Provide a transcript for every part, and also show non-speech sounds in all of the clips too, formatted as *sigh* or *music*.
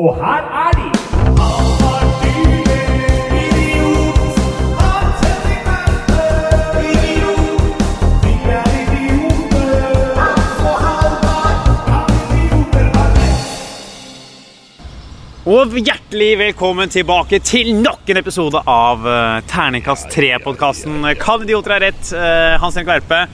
Og her er de! Og hjertelig velkommen tilbake til nok en episode av uh, Terningkast 3-podkasten. Kan idioter ha rett? Uh, Hans Henrik Verpe,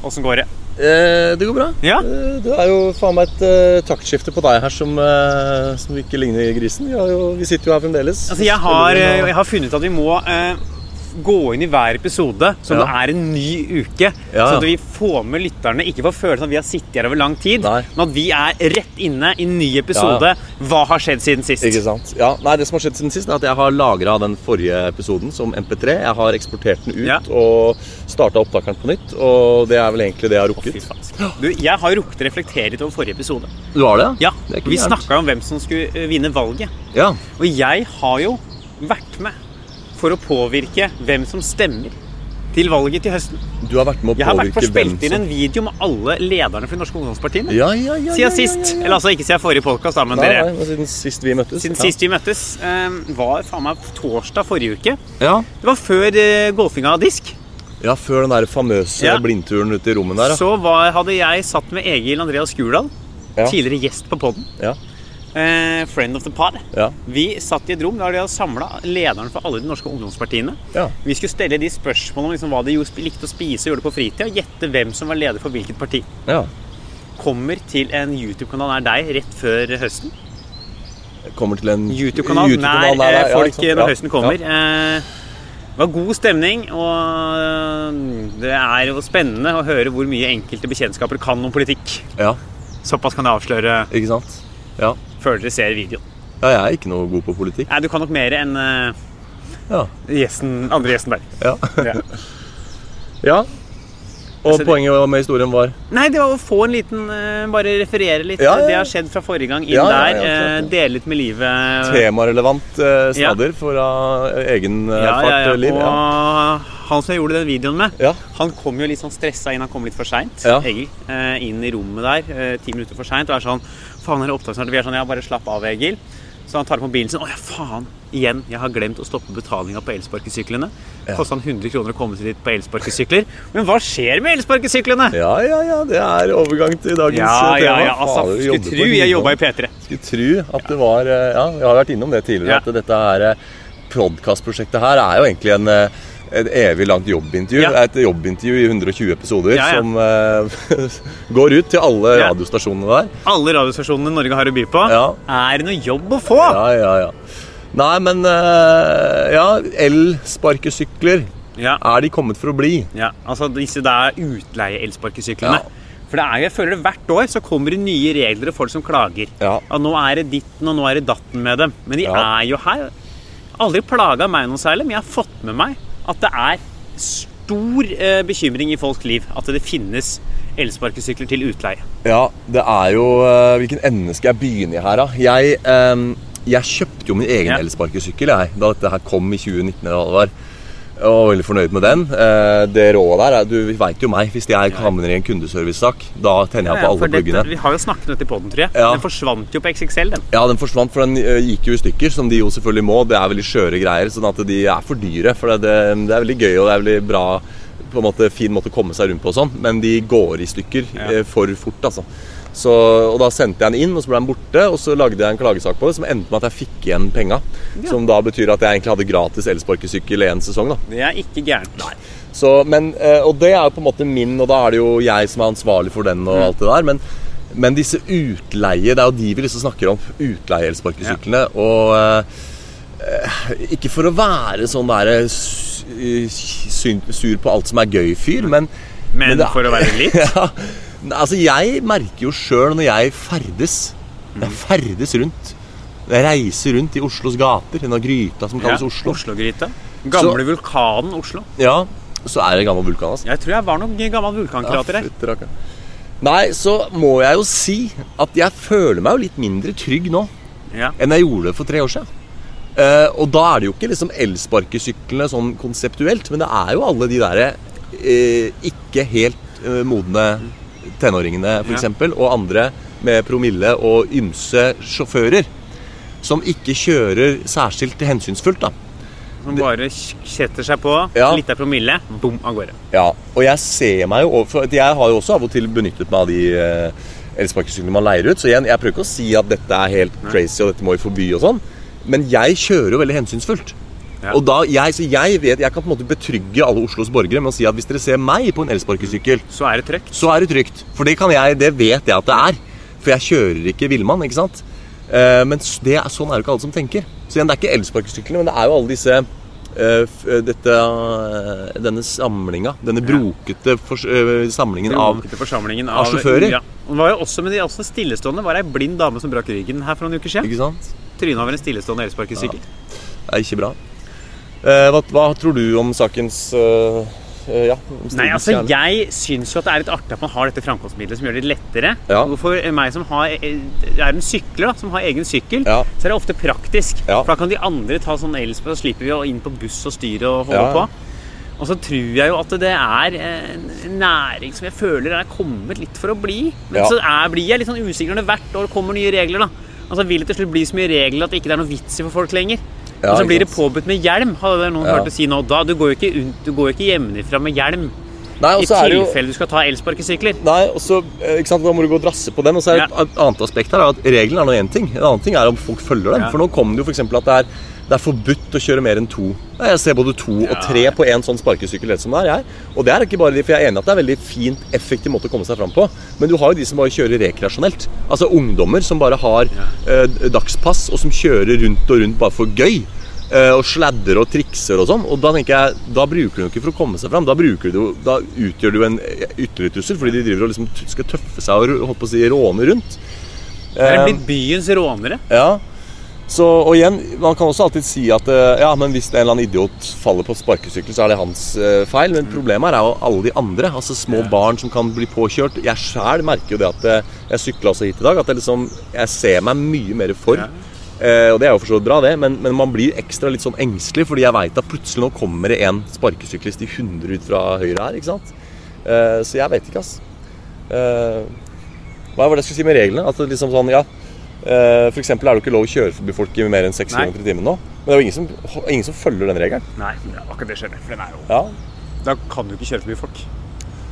åssen går det? Eh, det går bra. Ja. Eh, det er jo faen meg et eh, taktskifte på deg her som, eh, som ikke ligner grisen. Vi, har jo, vi sitter jo her fremdeles. Altså, jeg, har, uh, jeg har funnet ut at vi må uh, gå inn i hver episode som Ja. det er en ny uke. Ja. Så at vi får med lytterne, ikke får følelsen at vi har sittet her over lang tid, Nei. men at vi er rett inne i en ny episode. Hva har skjedd siden sist? Ikke sant? Ja, nei, Det som har skjedd siden sist, er at jeg har lagra den forrige episoden som MP3. Jeg har eksportert den ut Ja. og starta opptakeren på nytt. Og det er vel egentlig det jeg har rukket. faen. Du, jeg har rukket å reflektere litt over forrige episode. Du har det? Ja, Det Vi snakka om hvem som skulle uh, vinne valget. Ja. Og jeg har jo vært med for å påvirke hvem som stemmer til valget til høsten. Du har vært med å Jeg har vært på å hvem spilt inn en video med alle lederne for de norske ungdomspartiene. ja, ja, ja, Siden sist. Eller altså ikke siden forrige podkast, men Nei, dere. nei, siden sist vi møttes. Siden sist vi møttes, eh, var faen meg torsdag forrige uke. Ja. Det var før eh, golfinga av disk. ja, før den der famøse blindturen ute i rommet der. Så var, hadde jeg satt med Egil Andreas Skurdal, tidligere gjest på poden. Eh, friend of the pod. Ja. Vi satt i et rom der de hadde samla lederen for alle de norske ungdomspartiene. Ja. Vi skulle stelle de spørsmålene om liksom hva de likte å spise og gjorde på fritida, gjette hvem som var leder for hvilket parti. ja. Kommer til en YouTube-kanal nær deg rett før høsten. Kommer til en YouTube-kanal YouTube-kanal nær der, eh, ja, folk når høsten kommer. Eh, det var god stemning, og eh, det er jo spennende å høre hvor mye enkelte bekjentskaper kan om politikk. Ja, Såpass kan jeg avsløre ikke sant? Ja. Før dere ser videoen. ja, jeg er ikke noe god på politikk. Nei, du kan nok mer enn uh, Ja. gjesten, andre gjesten der. Ja. Ja. *laughs* ja. Og Altså, poenget med historien var Nei, det var å få en liten eh, Bare referere litt. Ja, ja, Det har skjedd fra forrige gang inn Ja, der. eh, dele litt med livet. temarelevant eh, snadder fra egen eh, liv. Og han som jeg gjorde den videoen med, Ja. han kom jo litt sånn stressa inn. Han kom litt for seint. Egil. eh, inn i rommet der. Ti minutter for seint. Og er sånn Faen, er det opptak snart? Vi er sånn Ja, bare slapp av, Egil. Så han tar på mobilen sin. Å ja, faen! Igjen. Jeg har glemt å stoppe betalinga på elsparkesyklene. Ja. Kosta han 100 kroner å komme seg dit på elsparkesykler. Men hva skjer med elsparkesyklene? ja, ja, ja. Det er overgang til dagens Ja, tema. ja, ja, altså, Faen, skulle tro jeg jobba i P3. Skulle tro at det var eh, Ja, vi har vært innom det tidligere. Ja. At dette her eh, Podcast-prosjektet her er jo egentlig en eh, et evig langt jobbintervju. Ja. Et jobbintervju i 120 episoder Ja, ja. som uh, *laughs* går ut til alle radiostasjonene der. Alle radiostasjonene Norge har å by på. Er det noe jobb å få? Ja, ja, ja. Nei, men uh, Ja, elsparkesykler. Ja. Er de kommet for å bli? Ja, altså disse der utleie-elsparkesyklene. For det er jo, jeg føler det hvert år så kommer det nye regler og folk som klager. Ja. Og nå er det ditten og nå er det datten med dem. Men de er jo her. Aldri plaga meg noe særlig, men jeg har fått med meg at det er stor eh, bekymring i folks liv at det finnes elsparkesykler til utleie. Ja, det er jo eh, Hvilken ende skal jeg begynne i her, da? Jeg, eh, jeg kjøpte jo min egen Ja. elsparkesykkel jeg, da dette her kom i 2019. eller hva det var. Og var veldig fornøyd med den. Eh, det rådet der er, Du veit jo meg. Hvis jeg havner i en kundeservicesak, da tenner jeg på alle pluggene. vi har jo snakket om dette i poden, tror jeg. Ja. Den forsvant jo på XXL, den. Ja, den forsvant, for den eh, gikk jo i stykker, som de jo selvfølgelig må. Det er veldig skjøre greier, sånn at de er for dyre. For det, det, det er veldig gøy og det er veldig bra på en måte fin måte å komme seg rundt på og sånn, men de går i stykker Ja. eh, for fort, altså. Så, og da sendte jeg den inn, og så ble den borte, og så lagde jeg en klagesak på det som endte med at jeg fikk igjen penga. Som da betyr at jeg egentlig hadde gratis elsparkesykkel en sesong, da. Det er ikke gærent. Så, men, eh, og det er jo på en måte min, og da er det jo jeg som er ansvarlig for den og alt det der. Men, men disse utleie, det er jo de vi liksom snakker om. Utleie-elsparkesyklene. Og eh, ikke for å være sånn der eh, sur på alt som er gøy-fyr, men Men men er- for å være *laughs* litt ja, altså jeg merker jo sjøl når jeg ferdes Jeg ferdes rundt Jeg reiser rundt i Oslos gater Denne gryta som kalles Ja, Oslo Oslo-gryta. Gamle vulkanen Oslo. Ja, så er det gammel vulkan altså. Jeg tror jeg var noen gammel vulkankrater her. fytti. Nei, så må jeg jo si at jeg føler meg jo litt mindre trygg nå Ja. enn jeg gjorde for tre år siden. Uh, og da er det jo ikke liksom elsparkesyklene sånn konseptuelt, men det er jo alle de derre uh, ikke helt uh, modne tenåringene, f.eks., Ja. og andre med promille og ymse sjåfører. som ikke kjører særskilt hensynsfullt. da. Som bare setter seg på, Ja. litt av promille, bom, av gårde. Ja, og jeg ser meg jo over- for Jeg har jo også av og til benyttet meg av de eh, elsparkesyklene man leier ut. Så igjen, jeg prøver ikke å si at dette er helt crazy og dette må vi forby og sånn. Men jeg kjører jo veldig hensynsfullt. Ja. Og da, jeg, så jeg vet, jeg kan på en måte betrygge alle Oslos borgere med å si at hvis dere ser meg på en elsparkesykkel, Så er det trygt. så er det trygt. For det, kan jeg, det vet jeg at det er. For jeg kjører ikke villmann, ikke sant. Eh, men det, er- sånn er det ikke alle som tenker. Så igjen, det er ikke elsparkesyklene, men det er jo alle disse Uh, dette, uh, denne samlinga, denne brokete for, uh, samlingen av Brokete forsamlingen av sjåfører. Ja. Det var jo også med de også stillestående var det ei blind dame som brakk ryggen her for noen uker siden. Ikke sant? Tryna over en stillestående elsparkesykkel. Det er ikke bra. Eh, hva, hva tror du om sakens eh, eh, ja, Nei, altså? Jeg syns jo at det er litt artig at man har dette framkomstmiddelet som gjør det lettere. Ja. For meg som har, er en sykler, da, som har egen sykkel, Ja. så er det ofte praktisk. For da kan de andre ta sånn elspark, så slipper vi å inn på buss og styre og holde på. Og så tror jeg jo at det er en næring som jeg føler er kommet litt for å bli. Men så er, blir jeg litt sånn usikker når det hvert år kommer nye regler. da Altså Vil det til slutt bli så mye regler at det ikke er noe vits i for folk lenger? Ja, og så blir det påbudt med hjelm, hadde det noen Ja. hørt å si nå. Da, Du går jo ikke, du går ikke hjemmefra med hjelm. Nei, I er jo du skal ta elsparkesykler. Nei, og så, eh, Da må du gå og drasse på den. Og så er det et annet aspekt her er at Reglene er nå én ting. En annen ting er om folk følger dem. Ja. For nå kommer det jo f.eks. at det er, det er forbudt å kjøre mer enn to. Jeg ser både to og tre på en sånn sparkesykkel. som det er, jeg. Og det er ikke bare de, for jeg er enig at det er en veldig fint, effektiv måte å komme seg fram på. Men du har jo de som bare kjører rekreasjonelt. Altså ungdommer som bare har eh, dagspass, og som kjører rundt og rundt bare for gøy. eh, og sladder og trikser og sånn. Og da tenker jeg, da bruker du ikke for å komme seg fram. Da, du, da utgjør du en ytterligere trussel, fordi de driver og liksom skal tøffe seg og holdt på å si, råne rundt. Det er Eh, blitt byens rånere. ja. Så, og igjen, Man kan også alltid si at eh, ja, men hvis en eller annen idiot faller på sparkesykkel, så er det hans eh, feil. Men problemet er jo alle de andre. altså Små barn som kan bli påkjørt. Jeg sjæl merker jo det at eh, Jeg sykla også hit i dag. At jeg liksom, jeg ser meg mye mer for. Ja. Eh, og det er jo for bra, det, men, men man blir ekstra litt sånn engstelig, fordi jeg veit at plutselig nå kommer det en sparkesyklist i 100 ut fra høyre her. ikke sant? Eh, så jeg vet ikke, ass. Eh, hva var det jeg skulle si med reglene? At det liksom sånn, ja For eksempel er det ikke lov å kjøre forbi folk i mer enn 6 Nei. km i timen nå. Men det er jo ingen som, ingen som følger den regelen. Nei, er akkurat det skjønner jeg. For den er jo Ja. Da kan du ikke kjøre forbi folk.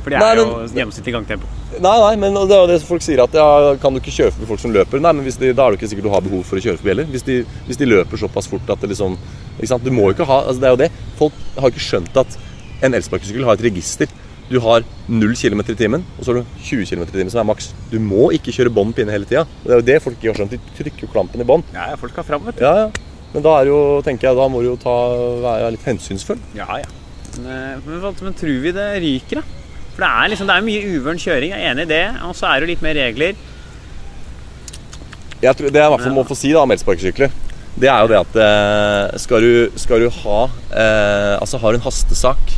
For det Nei, er jo gjennomsnittlig gangtempo. Nei, nei, men det er jo det folk sier at ja, kan du ikke kjøre forbi folk som løper? Nei, men hvis de, da er det ikke sikkert du har behov for å kjøre forbi heller. Hvis de, hvis de løper såpass fort at det liksom? Du må jo ikke ha altså Det er jo det. Folk har ikke skjønt at en elsparkesykkel har et register. Du har 0 km i timen, og så har du 20 km i timen som er maks. Du må ikke kjøre bånd pinne hele tida. Det er jo det folk ikke har skjønt. De trykker jo klampen i bånd. Ja, ja, folk skal fram, vet du. Ja, ja. Men da er jo, tenker jeg, da må du jo ta, være litt hensynsfull. Ja, ja. Men, eh, men, men tror vi det ryker, da? For det er liksom, det er mye uvøren kjøring, jeg er enig i det. Og så er det jo litt mer regler. Jeg tror, det jeg i hvert fall må få si da om elsparkesykler, det er jo det at eh, skal, du, skal du ha eh, Altså har du en hastesak,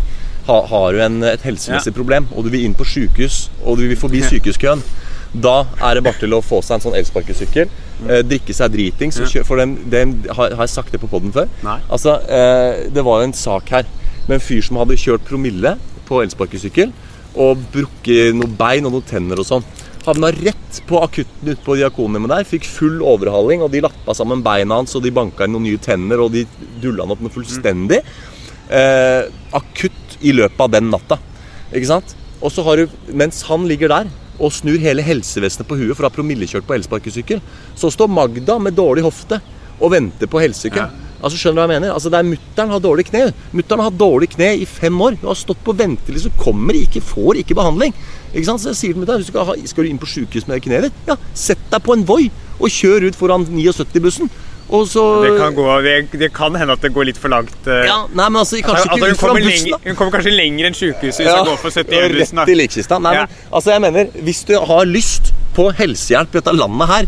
ha, har du en, et helsemessig problem, og du vil inn på sykehus, og du vil forbi sykehuskøen, da er det bare til å få seg en sånn elsparkesykkel. Eh, drikke seg dritings. For dem, dem, har, har jeg sagt det på poden før? Nei. Altså, eh, Det var jo en sak her med en fyr som hadde kjørt promille på elsparkesykkel og brukket noen bein og noen tenner og sånn. Havna rett på akutten ute på Diakonhjemmet der. Fikk full overhaling, og de lappa sammen beina hans og de banka inn noen nye tenner og de dulla han opp noe fullstendig. Eh, akutt i løpet av den natta. Ikke sant? Og så har du, mens han ligger der og snur hele helsevesenet på huet for å ha promillekjørt på elsparkesykkel, så står Magda med dårlig hofte og venter på helsesykkel Ja. Altså skjønner du hva jeg mener? Altså det er Mutter'n har dårlig kne. Mutter'n har hatt dårlig kne i fem år. Hun har stått på venteliste, kommer ikke, får ikke behandling. Ikke sant? Så jeg sier til mutter'n skal, skal du inn på sjukehus med kneet ditt, ja, sett deg på en Voi og kjør ut foran 79-bussen. Så Det kan, gå, det, det kan hende at det går litt for langt. eh. ja, Nei, men altså, kanskje Altså, ikke hun, kommer bussen, lenger, hun kommer kanskje lenger enn sykehuset hvis Ja, hun går for 71-bussen. Rett i likkista. Nei, Ja. men altså jeg mener, hvis du har lyst på helsehjelp i dette landet her,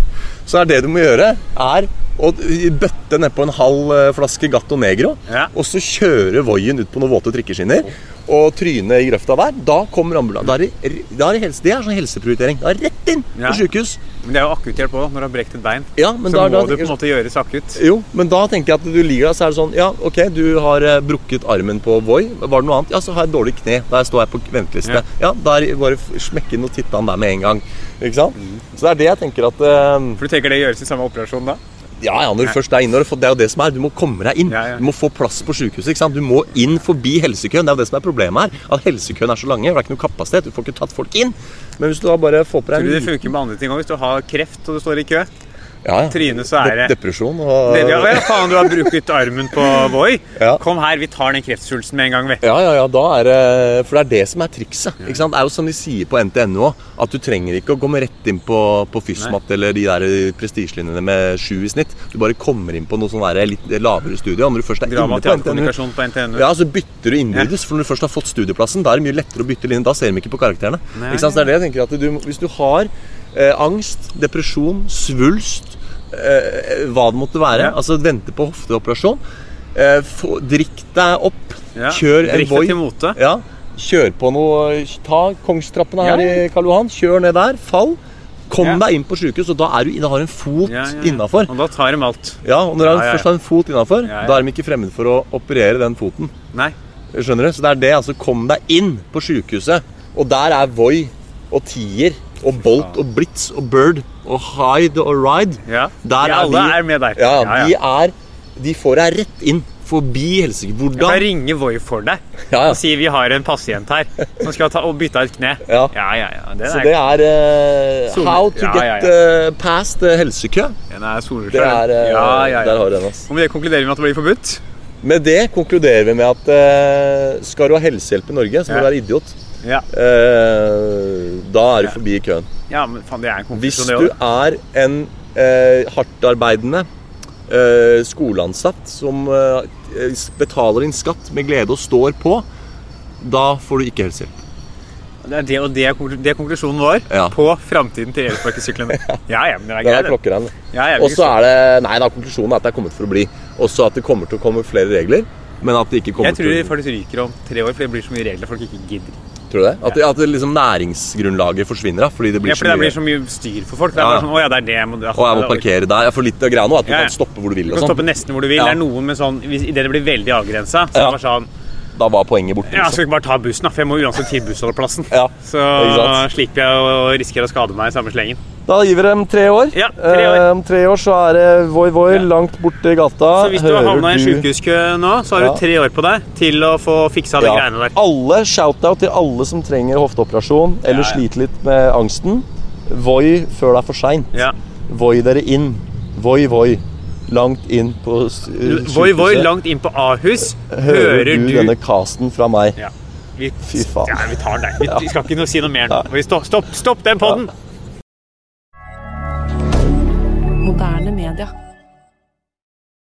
så er det du må gjøre, er å bøtte nedpå en halv eh, flaske Gatto Negro, Ja. og så kjøre Voien ut på noen våte trikkeskinner, og tryne i grøfta der. Da kommer ambulansen. Det, det, det er sånn helseprioritering. Da er rett inn Ja. på sjukehus. Men det er jo akutthjelp òg, når du har brekt et bein. Ja, men så da, må da, du på en måte gjøres akutt. Jo, men da tenker jeg at du ligger der, så er det sånn Ja, ok, du har eh, brukket armen på Voi. Var det noe annet? Ja, så har jeg dårlig kne. Der står jeg på venteliste. Ja. Ja, er det bare smekke inn og titte han der med en gang. Ikke sant? Så det er det jeg tenker at uh, For du tenker det gjøres i samme operasjon da? Ja, ja, når du først er inne, det er jo det som er. Du må komme deg inn. Du må få plass på sant? Du må inn forbi helsekøen. Det er jo det som er problemet her. At helsekøen er så lange. Det er ikke noe kapasitet. Du får ikke tatt folk inn. Men hvis du da bare får på deg Tror du det funker med andre ting òg? Hvis du har kreft og du står i kø? Ja, ja. Trine, så er det De- Depresjon og det, ja, ja, faen, du har brukt armen på Voi. *laughs* Ja. Kom her, vi tar den kreftsvulsten med en gang, vi. Ja, ja, ja, da er det For det er det som er trikset. Ikke sant? Det er jo som de sier på NTNU òg, at du trenger ikke å komme rett inn på, på Fysmat eller de der prestisjelinjene med sju i snitt. Du bare kommer inn på noe sånn litt lavere studie. Og når du først er Drama inne på NTNU på NTNU. ja, så bytter du innbyrdes, for når du først har fått studieplassen, da er det mye lettere å bytte linje. Da ser de ikke på karakterene. Nei. Ikke sant? Så det er det jeg tenker at du, Hvis du har eh, angst, depresjon, svulst, eh, hva det måtte være, altså vente på hofteoperasjon, eh, få, drikk deg opp, Ja. kjør en Drikk deg Voi. til mote. Ja, kjør på noe Ta Kongstrappene her Ja, i Karl Johan, kjør ned der, fall. Kom Ja. deg inn på sjukehus, og da er du inne, har en fot Ja, ja, innafor. Og da tar de alt. Ja, og når ja. først har en fot innafor, da er de ikke fremmed for å operere den foten. Nei. Skjønner du? Så det er det, altså Kom deg inn på sykehuset. Og der er Voi og Tier og Bolt og Blitz og Bird og Hide og Ride. Ja. Der de er alle de- er med der. Ja, ja, de er De får deg rett inn. Forbi helsike. Jeg kan ringe Voi for deg Ja, ja. og si vi har en pasient her som skal ta og bytte av et kne. Ja. ja, ja. ja. Den Så det er uh, How to Ja, get ja, eh, past eh, helsekø. den er soleklar. Det eh, ja, ja, Der har du den. Altså. Og med det konkluderer vi med at det blir forbudt. Med det konkluderer vi med at skal du ha helsehjelp i Norge, så må Ja. du være idiot. Ja, Eh, da er du forbi køen. ja men faen, det er en Hvis du er en eh, hardtarbeidende eh, skoleansatt som eh, betaler din skatt med glede og står på, da får du ikke helsehjelp. Det er, det, og det, er det konklusjonen vår Ja. på framtiden til elsparkesyklene. *laughs* Ja, ja, men det er greit. Ja, Og så er det Nei da, konklusjonen er at det er kommet for å bli. Også at det kommer til å komme flere regler. Men at det ikke kommer til Jeg tror de til å faktisk ryker om tre år, for det blir så mye regler folk ikke gidder. Tror du det? At, ja. at liksom næringsgrunnlaget forsvinner da, fordi det blir Ja, fordi det blir så mye styr for folk. Det er Ja, sånn, å ja, det er det. Må, ja, Og jeg må parkere der. Jeg får litt greia nå, at du kan stoppe hvor du vil. Du kan sånn. stoppe nesten hvor du vil. Det er noe med sånn, Idet det blir veldig avgrensa, så Ja. det var sånn Da var poenget borte. Ja, liksom. skal ikke bare ta bussen, da? For jeg må uansett til bussholdeplassen. Ja, Så slipper jeg å risikere å skade meg i samme slengen. Da gir vi dem tre år. Ja, tre år. Eh, Om tre år så er det voi voi Ja. langt borte i gata. Så hvis du har Hører havna i du- sjukehuskø nå, så har Ja. du tre år på deg til å få fiksa de greiene der. Alle shout-out til alle som trenger hofteoperasjon eller Ja, ja. sliter litt med angsten. Voi før det er for seint. Ja. Voi dere inn. Voi voi. Langt inn på sykehuset. Voi voi langt inn på Ahus. Hører du denne casten fra meg? Ja. Vi, Fy faen. Ja, vi tar den. Vi, vi skal ikke si noe mer nå. Vi Stopp, stopp, stopp den podden! Moderne media.